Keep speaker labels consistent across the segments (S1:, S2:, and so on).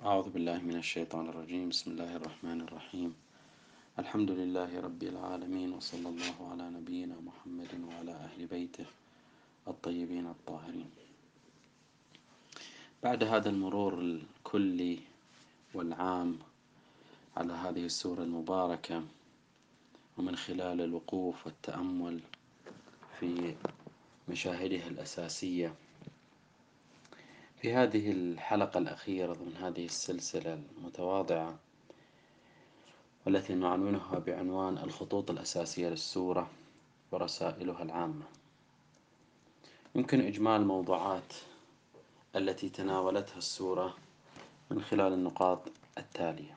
S1: أعوذ بالله من الشيطان الرجيم. بسم الله الرحمن الرحيم. الحمد لله رب العالمين وصلى الله على نبينا محمد وعلى أهل بيته الطيبين الطاهرين. بعد هذا المرور الكلي والعام على هذه السورة المباركة ومن خلال الوقوف والتأمل في مشاهدها الأساسية في هذه الحلقة الأخيرة من هذه السلسلة المتواضعة والتي نعنونها بعنوان الخطوط الأساسية للسورة ورسائلها العامة. يمكن إجمال الموضوعات التي تناولتها السورة من خلال النقاط التالية.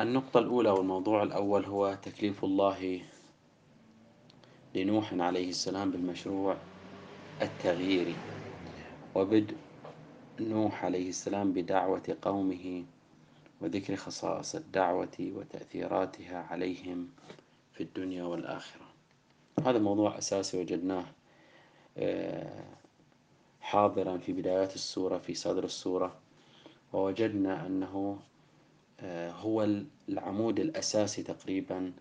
S1: النقطة الأولى والموضوع الأول هو تكليف الله لنوح عليه السلام بالمشروع التغييري وبدء نوح عليه السلام بدعوة قومه وذكر خصائص الدعوة وتأثيراتها عليهم في الدنيا والآخرة. هذا موضوع أساسي وجدناه آه، حاضرا في بدايات السورة في صدر السورة. ووجدنا أنه آه، هو العمود الأساسي تقريبا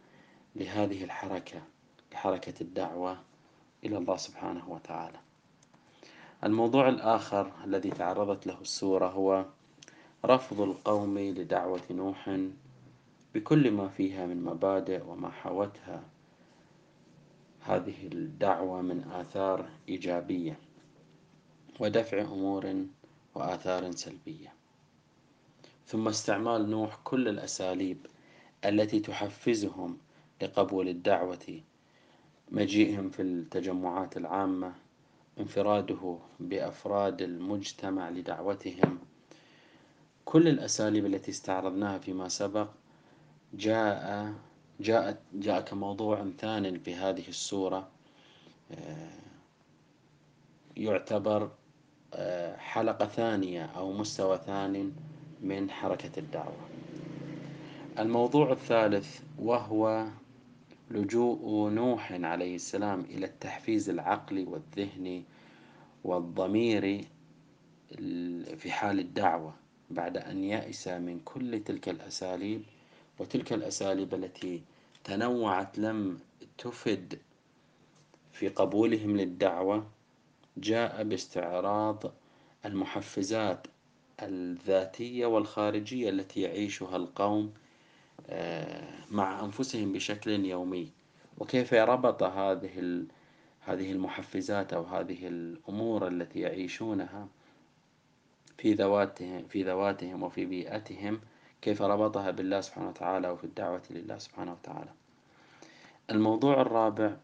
S1: لهذه الحركة لحركة الدعوة إلى الله سبحانه وتعالى. الموضوع الآخر الذي تعرضت له السورة هو رفض القوم لدعوة نوح بكل ما فيها من مبادئ وما حوتها هذه الدعوة من آثار إيجابية ودفع أمور وآثار سلبية. ثم استعمال نوح كل الأساليب التي تحفزهم لقبول الدعوة مجيئهم في التجمعات العامة انفراده بأفراد المجتمع لدعوتهم. كل الأساليب التي استعرضناها فيما سبق جاء جاءت جاء كموضوع ثان في هذه السورة آه، يعتبر آه، حلقة ثانية أو مستوى ثاني من حركة الدعوة. الموضوع الثالث وهو لجوء نوح عليه السلام إلى التحفيز العقلي والذهني والضميري في حال الدعوة بعد أن يأس من كل تلك الأساليب وتلك الأساليب التي تنوعت لم تفد في قبولهم للدعوة جاء باستعراض المحفزات الذاتية والخارجية التي يعيشها القوم مع أنفسهم بشكل يومي. وكيف ربط هذه هذه المحفزات أو هذه الأمور التي يعيشونها في ذواتهم في ذواتهم وفي بيئتهم كيف ربطها بالله سبحانه وتعالى وفي الدعوة لله سبحانه وتعالى. الموضوع الرابع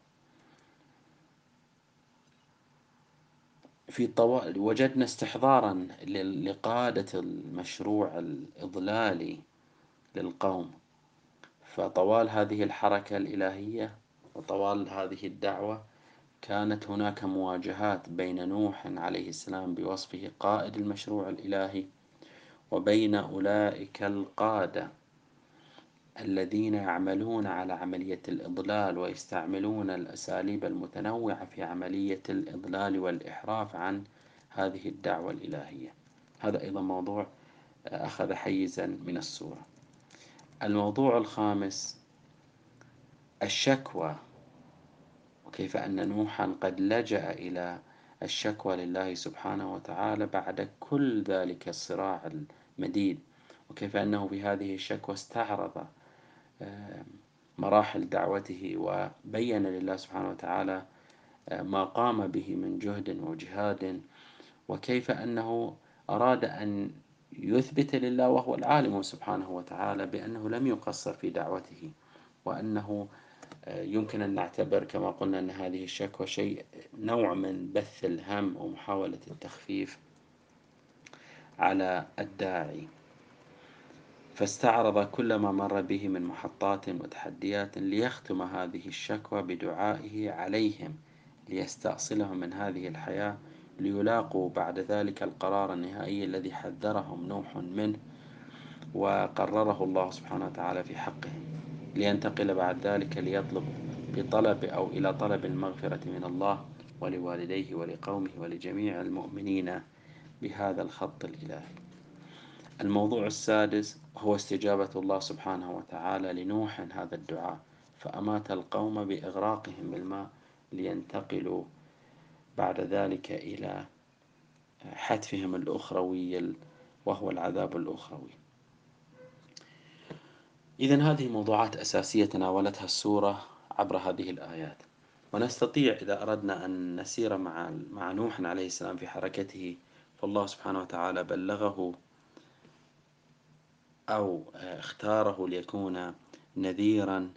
S1: في طوال وجدنا استحضارا لقادة المشروع الإضلالي للقوم. فطوال هذه الحركة الإلهية وطوال هذه الدعوة كانت هناك مواجهات بين نوح عليه السلام بوصفه قائد المشروع الإلهي وبين أولئك القادة الذين يعملون على عملية الإضلال ويستعملون الأساليب المتنوعة في عملية الإضلال والإحراف عن هذه الدعوة الإلهية. هذا أيضا موضوع أخذ حيزا من السورة. الموضوع الخامس الشكوى. وكيف أن نوحا قد لجأ إلى الشكوى لله سبحانه وتعالى بعد كل ذلك الصراع المديد وكيف أنه في هذه الشكوى استعرض مراحل دعوته وبين لله سبحانه وتعالى ما قام به من جهد وجهاد. وكيف أنه أراد أن يثبت لله وهو العالم سبحانه وتعالى بأنه لم يقصر في دعوته وأنه آه، يمكن أن نعتبر كما قلنا أن هذه الشكوى شيء نوع من بث الهم ومحاولة التخفيف على الداعي. فاستعرض كل ما مر به من محطات وتحديات ليختم هذه الشكوى بدعائه عليهم ليستأصلهم من هذه الحياة ليلاقوا بعد ذلك القرار النهائي الذي حذرهم نوح منه وقرره الله سبحانه وتعالى في حقهم لينتقل بعد ذلك ليطلب بطلب أو إلى طلب المغفرة من الله ولوالديه ولقومه ولجميع المؤمنين بهذا الخط الإلهي. الموضوع السادس هو استجابة الله سبحانه وتعالى لنوح هذا الدعاء. فأمات القوم بإغراقهم بالماء لينتقلوا بعد ذلك إلى حتفهم الأخروي وهو العذاب الأخروي. إذا هذه موضوعات أساسية تناولتها السورة عبر هذه الآيات. ونستطيع إذا أردنا أن نسير مع مع نوح عليه السلام في حركته فالله سبحانه وتعالى بلغه أو اختاره ليكون نذيرا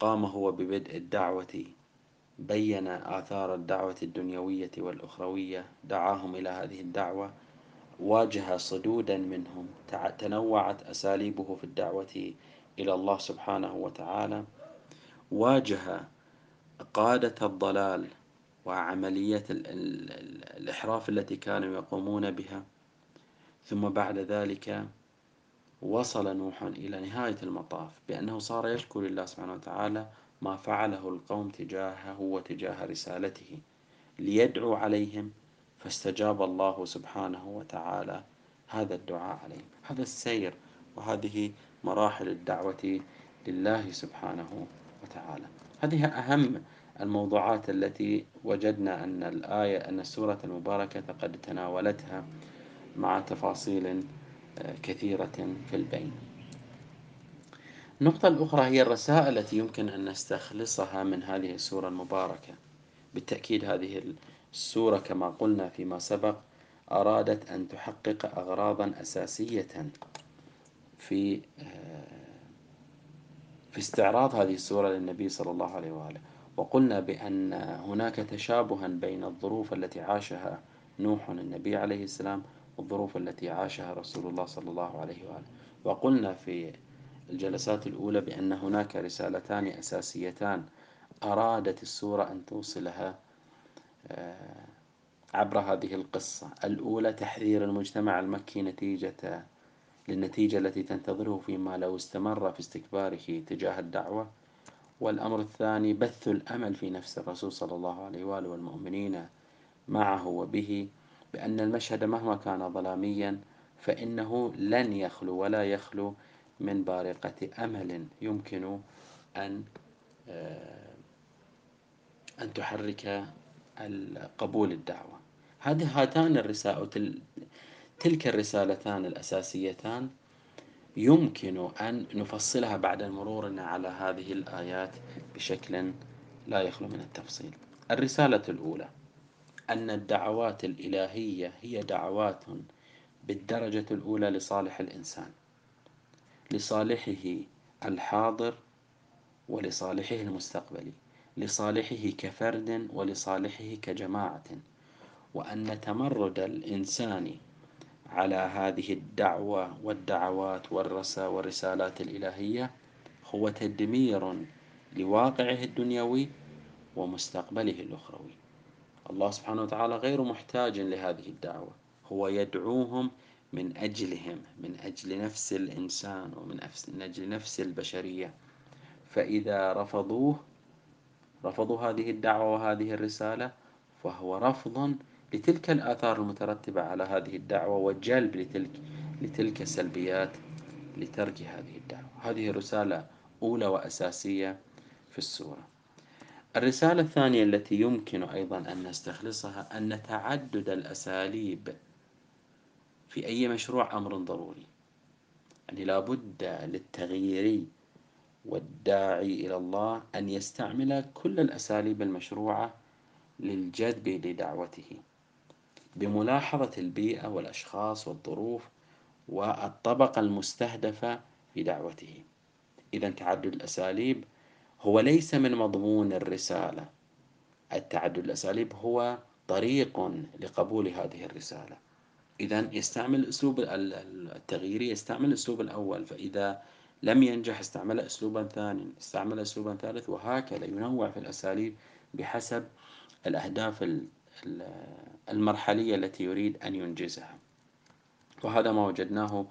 S1: قام هو ببدء الدعوة بين آثار الدعوة الدنيوية والأخروية دعاهم إلى هذه الدعوة واجه صدودا منهم تنوعت أساليبه في الدعوة إلى الله سبحانه وتعالى واجه قادة الضلال وعملية الإحراف التي كانوا يقومون بها. ثم بعد ذلك وصل نوح إلى نهاية المطاف بأنه صار يشكو لله سبحانه وتعالى ما فعله القوم تجاهه وتجاه رسالته ليدعو عليهم فاستجاب الله سبحانه وتعالى. هذا الدعاء عليهم. هذا السير وهذه مراحل الدعوة لله سبحانه وتعالى. هذه أهم الموضوعات التي وجدنا أن الآية أن السورة المباركة قد تناولتها مع تفاصيل كثيرة في البين النقطة الأخرى هي الرسائل التي يمكن أن نستخلصها من هذه السورة المباركة. بالتأكيد هذه السورة كما قلنا فيما سبق أرادت أن تحقق أغراضا أساسية في في استعراض هذه السورة للنبي صلى الله عليه وآله. وقلنا بأن هناك تشابها بين الظروف التي عاشها نوح النبي عليه السلام والظروف التي عاشها رسول الله صلى الله عليه وآله. وقلنا في الجلسات الأولى بأن هناك رسالتان أساسيتان أرادت السورة أن توصلها آه، عبر هذه القصة. الأولى تحذير المجتمع المكي نتيجة للنتيجة التي تنتظره فيما لو استمر في استكباره تجاه الدعوة. والأمر الثاني بث الأمل في نفس الرسول صلى الله عليه وآله والمؤمنين معه وبه بأن المشهد مهما كان ظلاميا فإنه لن يخلو ولا يخلو من بارقة أمل يمكن أن آه، أن تحرك قبول الدعوة. هذه هاتان الرسالة تلك الرسالتان الأساسيتان يمكن أن نفصلها بعد مرورنا على هذه الآيات بشكل لا يخلو من التفصيل. الرسالة الأولى أن الدعوات الإلهية هي دعوات بالدرجة الأولى لصالح الإنسان. لصالحه الحاضر ولصالحه المستقبلي لصالحه كفرد ولصالحه كجماعة. وأن تمرد الإنسان على هذه الدعوة والدعوات والرسا والرسالات الإلهية هو تدمير لواقعه الدنيوي ومستقبله الأخروي. الله سبحانه وتعالى غير محتاج لهذه الدعوة. هو يدعوهم من أجلهم من أجل نفس الإنسان ومن أجل نفس البشرية. فإذا رفضوه رفضوا هذه الدعوة وهذه الرسالة فهو رفض لتلك الآثار المترتبة على هذه الدعوة وجلب لتلك لتلك السلبيات لترك هذه الدعوة. هذه رسالة أولى وأساسية في السورة. الرسالة الثانية التي يمكن أيضا أن نستخلصها أن تعدد الأساليب في أي مشروع أمر ضروري. يعني لابد للتغيير والداعي إلى الله أن يستعمل كل الأساليب المشروعة للجذب لدعوته. بملاحظة البيئة والأشخاص والظروف والطبقة المستهدفة في دعوته. إذا تعدد الأساليب هو ليس من مضمون الرسالة. التعدد الأساليب هو طريق لقبول هذه الرسالة. إذا يستعمل أسلوب التغييري يستعمل الأسلوب الأول فإذا لم ينجح استعمل أسلوبا ثانيا استعمل أسلوبا ثالث وهكذا ينوع في الأساليب بحسب الأهداف المرحلية التي يريد أن ينجزها. وهذا ما وجدناه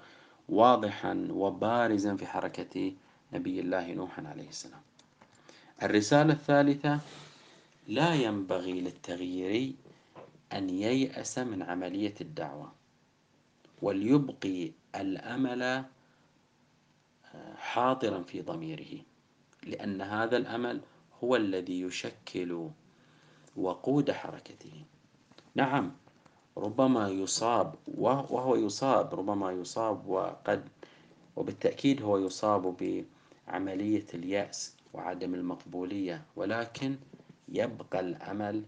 S1: واضحا وبارزا في حركة نبي الله نوح عليه السلام. الرسالة الثالثة لا ينبغي للتغيير أن ييأس من عملية الدعوة. وليبقي الأمل آه، حاضرا في ضميره لأن هذا الأمل هو الذي يشكل وقود حركته. نعم ربما يصاب وهو يصاب ربما يصاب وقد وبالتأكيد هو يصاب بعملية اليأس وعدم المقبولية ولكن يبقى الأمل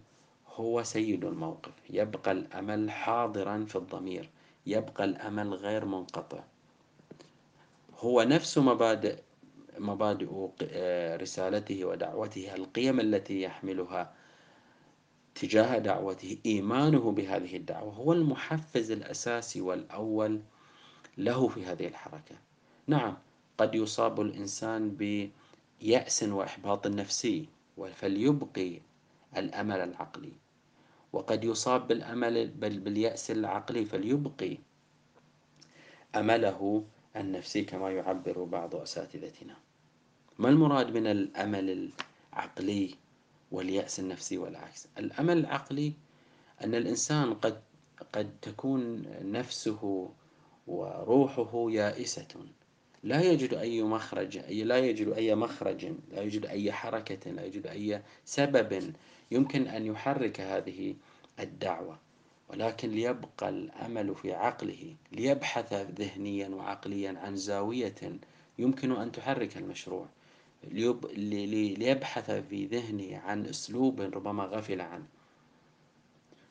S1: هو سيد الموقف يبقى الأمل حاضرا في الضمير. يبقى الأمل غير منقطع. هو نفس مبادئ مبادئ آه، رسالته ودعوته القيم التي يحملها تجاه دعوته إيمانه بهذه الدعوة. هو المحفز الأساسي والأول له في هذه الحركة. نعم قد يصاب الإنسان بيأس وإحباط نفسي فليبقي الأمل العقلي. وقد يصاب بالأمل بل باليأس العقلي فليبقي. أمله النفسي كما يعبر بعض أساتذتنا. ما المراد من الأمل العقلي واليأس النفسي والعكس؟ الأمل العقلي أن الإنسان قد قد تكون نفسه وروحه يائسة. لا يجد أي مخرج أي لا يجد أي مخرج لا يجد أي حركة لا يجد أي سبب يمكن أن يحرك هذه الدعوة ولكن ليبقى الأمل في عقله ليبحث ذهنيا وعقليا عن زاوية يمكن أن تحرك المشروع. ليبحث في ذهنه عن أسلوب ربما غفل عنه.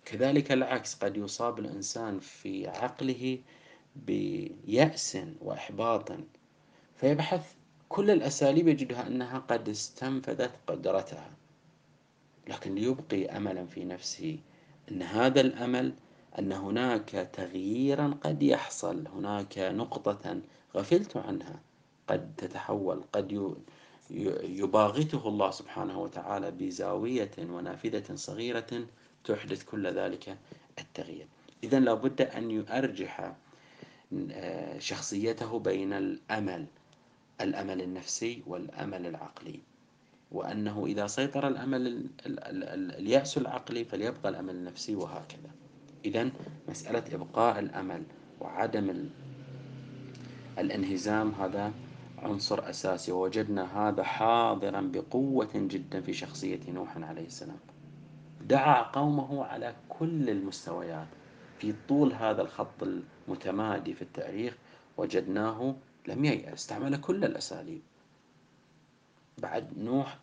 S1: كذلك العكس قد يصاب الإنسان في عقله بيأس وإحباط فيبحث كل الأساليب يجدها أنها قد استنفذت قدرتها. لكن ليبقي أملا في نفسه أن هذا الأمل أن هناك تغييرا قد يحصل هناك نقطة غفلت عنها قد تتحول قد يباغته الله سبحانه وتعالى بزاوية ونافذة صغيرة تحدث كل ذلك التغيير. إذا لابد أن يؤرجح آه، شخصيته بين الأمل الأمل النفسي والأمل العقلي. وأنه إذا سيطر الأمل اليأس العقلي فليبقى الأمل النفسي وهكذا. إذا مسألة إبقاء الأمل وعدم الانهزام هذا عنصر أساسي. ووجدنا هذا حاضرا بقوة جدا في شخصية نوح عليه السلام. دعا قومه على كل المستويات. في طول هذا الخط المتمادي في التاريخ وجدناه لم ييأس استعمل كل الأساليب. بعد نوح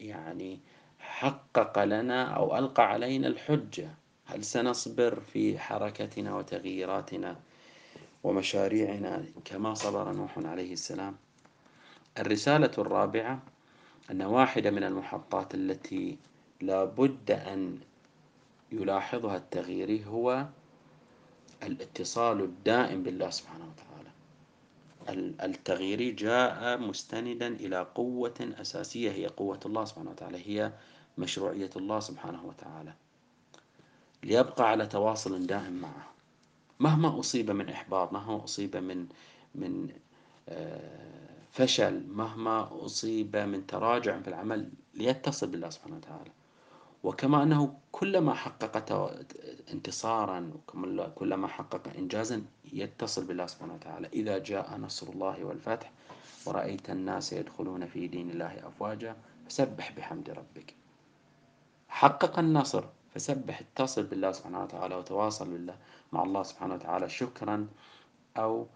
S1: يعني حقق لنا أو ألقى علينا الحجة. هل سنصبر في حركتنا وتغييراتنا ومشاريعنا كما صبر نوح عليه السلام؟ الرسالة الرابعة أن واحدة من المحطات التي لا بد أن يلاحظها التغييري هو الاتصال الدائم بالله سبحانه وتعالى. التغييري جاء مستندا إلى قوة أساسية هي قوة الله سبحانه وتعالى هي مشروعية الله سبحانه وتعالى. ليبقى على تواصل دائم معه. مهما أصيب من إحباط مهما أصيب من من آه، فشل مهما أصيب من تراجع في العمل ليتصل بالله سبحانه وتعالى. وكما أنه كلما حقق انتصارا كلما حقق إنجازا يتصل بالله سبحانه وتعالى. إذا جاء نصر الله والفتح ورأيت الناس يدخلون في دين الله أفواجا فسبح بحمد ربك. حقق النصر فسبح اتصل بالله سبحانه وتعالى وتواصل بالله مع الله سبحانه وتعالى شكرا أو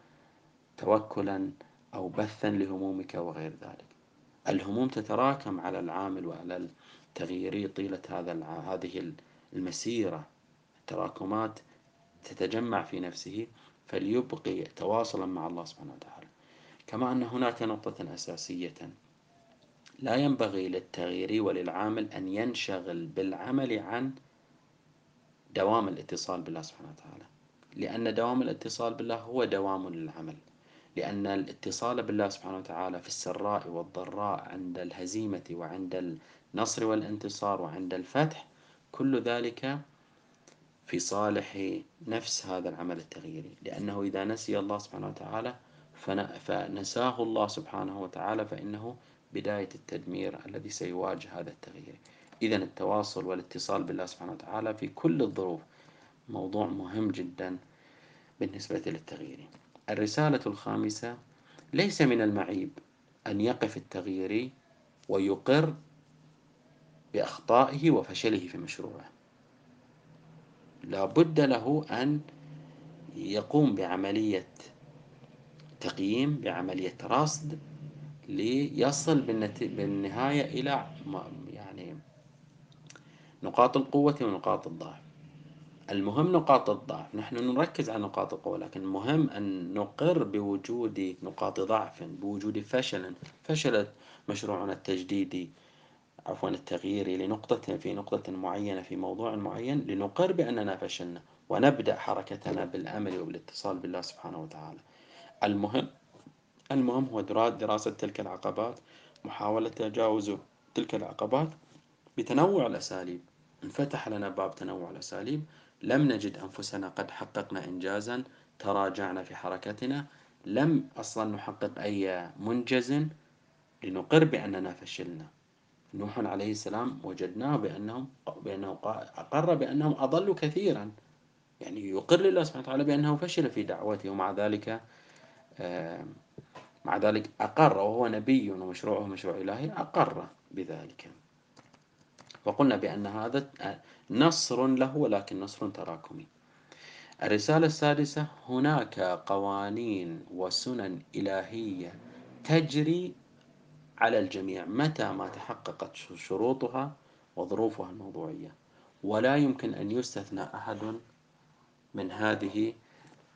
S1: توكلا أو بثا لهمومك وغير ذلك. الهموم تتراكم على العامل وعلى التغييري طيلة هذا هذه المسيرة. التراكمات تتجمع في نفسه فليبقي تواصلا مع الله سبحانه وتعالى. كما أن هناك نقطة أساسية. لا ينبغي للتغيير وللعامل أن ينشغل بالعمل عن دوام الاتصال بالله سبحانه وتعالى. لأن دوام الاتصال بالله هو دوام للعمل. لأن الاتصال بالله سبحانه وتعالى في السراء والضراء عند الهزيمة وعند النصر والانتصار وعند الفتح كل ذلك في صالح نفس هذا العمل التغييري. لأنه إذا نسي الله سبحانه وتعالى فنساه الله سبحانه وتعالى فإنه بداية التدمير الذي سيواجه هذا التغيير. إذا التواصل والاتصال بالله سبحانه وتعالى في كل الظروف موضوع مهم جدا بالنسبة للتغيير. الرسالة الخامسة ليس من المعيب أن يقف التغييري ويقر بأخطائه وفشله في مشروعه. لا بد له أن يقوم بعملية تقييم بعملية رصد ليصل بالنهاية إلى يعني نقاط القوة ونقاط الضعف. المهم نقاط الضعف. نحن نركز على نقاط القوة لكن المهم أن نقر بوجود نقاط ضعف بوجود فشل. فشلت مشروعنا التجديدي. عفوا التغييري لنقطة في نقطة معينة في موضوع معين لنقر بأننا فشلنا ونبدأ حركتنا بالأمل وبالاتصال بالله سبحانه وتعالى. المهم المهم هو دراسة تلك العقبات محاولة تجاوز تلك العقبات بتنوع الأساليب. انفتح لنا باب تنوع الأساليب. لم نجد أنفسنا قد حققنا إنجازا. تراجعنا في حركتنا. لم أصلا نحقق أي منجز لنقر بأننا فشلنا. نوح عليه السلام وجدناه بأنهم بأنه أقر بأنهم أضلوا كثيرا. يعني يقر لله سبحانه وتعالى بأنه فشل في دعوته ومع ذلك مع ذلك أقر وهو نبي ومشروعه مشروع إلهي أقر بذلك. وقلنا بأن هذا نصر له ولكن نصر تراكمي. الرسالة السادسة هناك قوانين وسنن إلهية تجري على الجميع. متى ما تحققت شروطها وظروفها الموضوعية. ولا يمكن أن يستثنى أحد من هذه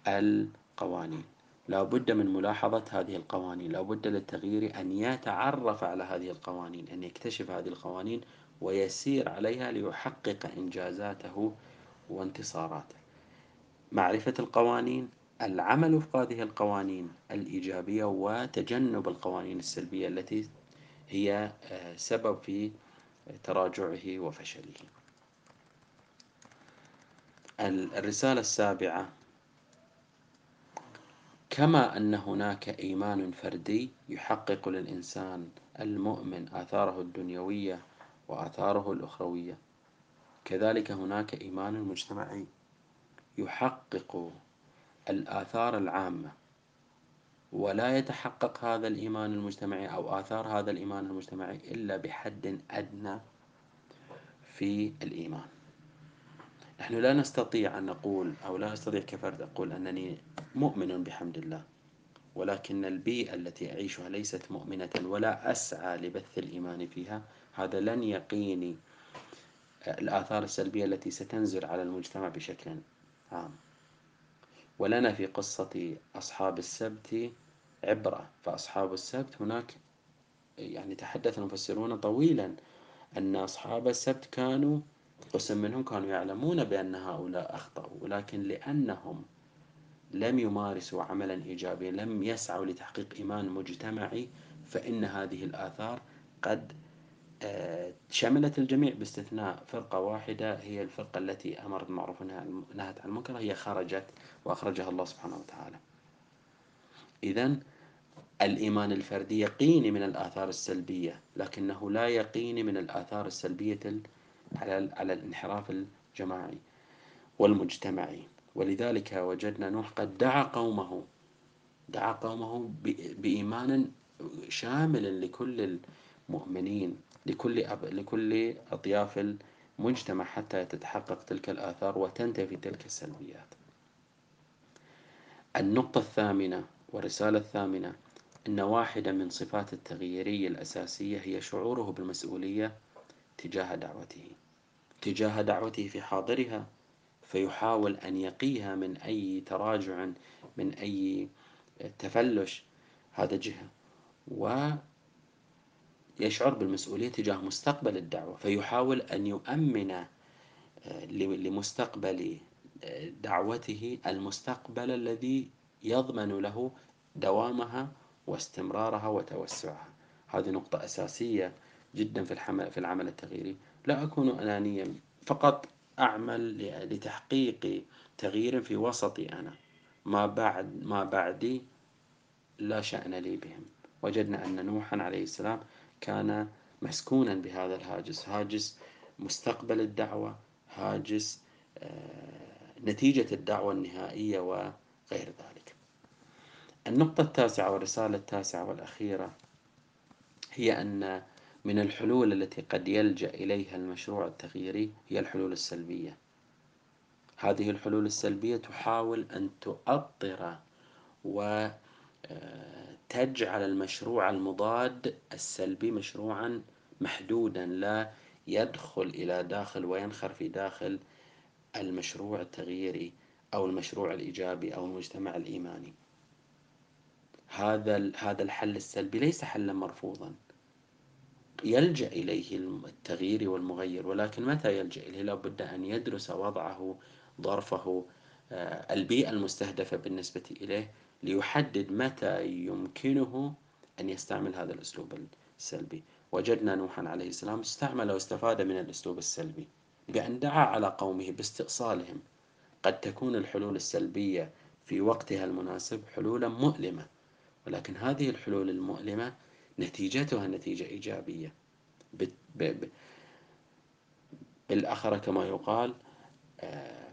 S1: القوانين. لا بد من ملاحظة هذه القوانين. لا بد للتغيير أن يتعرف على هذه القوانين أن يكتشف هذه القوانين ويسير عليها ليحقق إنجازاته وانتصاراته. معرفة القوانين العمل وفق هذه القوانين الإيجابية وتجنب القوانين السلبية التي هي آه، سبب في تراجعه وفشله. الرسالة السابعة كما أن هناك إيمان فردي يحقق للإنسان المؤمن آثاره الدنيوية وآثاره الأخروية كذلك هناك إيمان مجتمعي يحقق الآثار العامة ولا يتحقق هذا الإيمان المجتمعي أو آثار هذا الإيمان المجتمعي إلا بحد أدنى في الإيمان. نحن لا نستطيع أن نقول أو لا أستطيع كفرد أقول أنني مؤمن بحمد الله ولكن البيئة التي أعيشها ليست مؤمنة ولا أسعى لبث الإيمان فيها. هذا لن يقيني الآثار السلبية التي ستنزل على المجتمع بشكل عام. ولنا في قصة أصحاب السبت عبرة. فأصحاب السبت هناك يعني تحدث المفسرون طويلا أن أصحاب السبت كانوا قسم منهم كانوا يعلمون بأن هؤلاء أخطأوا ولكن لأنهم لم يمارسوا عملا إيجابيا لم يسعوا لتحقيق إيمان مجتمعي فإن هذه الآثار قد شملت الجميع باستثناء فرقة واحدة هي الفرقة التي أمرت بالمعروف ونهت عن المنكر هي خرجت وأخرجها الله سبحانه وتعالى. إذا الإيمان الفردي يقيني من الآثار السلبية لكنه لا يقيني من الآثار السلبية على على الانحراف الجماعي والمجتمعي. ولذلك وجدنا نوح قد دعا قومه دعا قومه بإيمان شامل لكل المؤمنين لكل أب... لكل أطياف المجتمع حتى تتحقق تلك الآثار وتنتفي تلك السلبيات. النقطة الثامنة والرسالة الثامنة أن واحدة من صفات التغييرية الأساسية هي شعوره بالمسؤولية تجاه دعوته تجاه دعوته في حاضرها فيحاول أن يقيها من أي تراجع من أي تفلش هذا جهة ويشعر بالمسؤولية تجاه مستقبل الدعوة فيحاول أن يؤمن آه، لمستقبل آه، دعوته المستقبل الذي يضمن له دوامها واستمرارها وتوسعها. هذه نقطة أساسية جدا في في العمل التغييري. لا أكون أنانيا فقط أعمل لتحقيق تغيير في وسطي أنا. ما بعد ما بعدي لا شأن لي بهم. وجدنا أن نوحا عليه السلام كان مسكونا بهذا الهاجس. هاجس مستقبل الدعوة هاجس آه، نتيجة الدعوة النهائية وغير ذلك. النقطة التاسعة والرسالة التاسعة والأخيرة هي أن من الحلول التي قد يلجأ إليها المشروع التغييري هي الحلول السلبية. هذه الحلول السلبية تحاول أن تؤطر وتجعل آه، المشروع المضاد السلبي مشروعا محدودا لا يدخل إلى داخل وينخر في داخل المشروع التغييري أو المشروع الإيجابي أو المجتمع الإيماني. هذا هذا الحل السلبي ليس حلا مرفوضا. يلجأ إليه التغيير والمغير ولكن متى يلجأ إليه؟ لابد أن يدرس وضعه ظرفه آه، البيئة المستهدفة بالنسبة إليه ليحدد متى يمكنه أن يستعمل هذا الأسلوب السلبي. وجدنا نوحا عليه السلام استعمل واستفاد من الأسلوب السلبي بأن دعا على قومه باستئصالهم. قد تكون الحلول السلبية في وقتها المناسب حلولا مؤلمة ولكن هذه الحلول المؤلمة نتيجتها نتيجة إيجابية. بالأخرى كما يقال آه،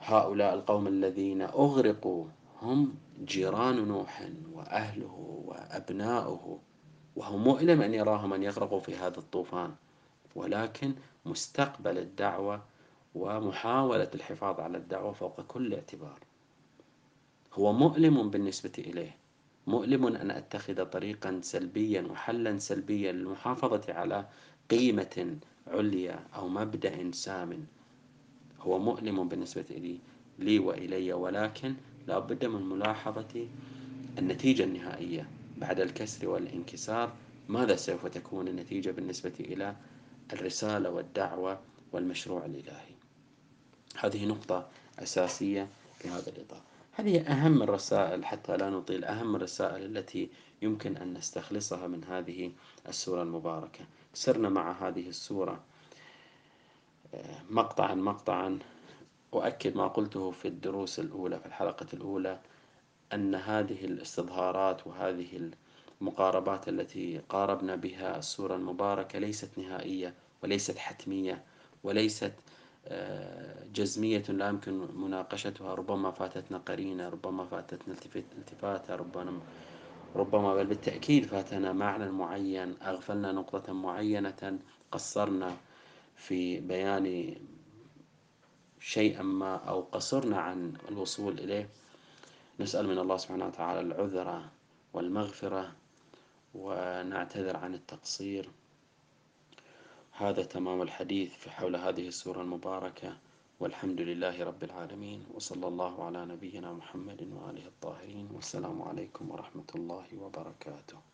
S1: هؤلاء القوم الذين أغرقوا هم جيران نوح وأهله وأبناؤه وهو مؤلم أن يراهم أن يغرقوا في هذا الطوفان ولكن مستقبل الدعوة ومحاولة الحفاظ على الدعوة فوق كل اعتبار. هو مؤلم بالنسبة إليه مؤلم أن أتخذ طريقا سلبيا وحلا سلبيا للمحافظة على قيمة عليا أو مبدأ سام. هو مؤلم بالنسبة لي لي وإلي ولكن لا بد من ملاحظة النتيجة النهائية بعد الكسر والانكسار. ماذا سوف تكون النتيجة بالنسبة إلى الرسالة والدعوة والمشروع الإلهي؟ هذه نقطة أساسية في هذا الإطار. هذه أهم الرسائل حتى لا نطيل؟ أهم الرسائل التي يمكن أن نستخلصها من هذه السورة المباركة. سرنا مع هذه السورة آه، مقطعا مقطعا أؤكد ما قلته في الدروس الأولى في الحلقة الأولى أن هذه الاستظهارات وهذه المقاربات التي قاربنا بها السورة المباركة ليست نهائية وليست حتمية وليست آه، جزمية لا يمكن مناقشتها. ربما فاتتنا قرينة ربما فاتتنا التفاتة ربما ربما بل بالتأكيد فاتنا معنى معين أغفلنا نقطة معينة قصرنا في بيان شيئا ما أو قصرنا عن الوصول إليه نسأل من الله سبحانه وتعالى العذر والمغفرة ونعتذر عن التقصير. هذا تمام الحديث في حول هذه السورة المباركة والحمد لله رب العالمين وصلى الله على نبينا محمد وآله الطاهرين والسلام عليكم ورحمة الله وبركاته.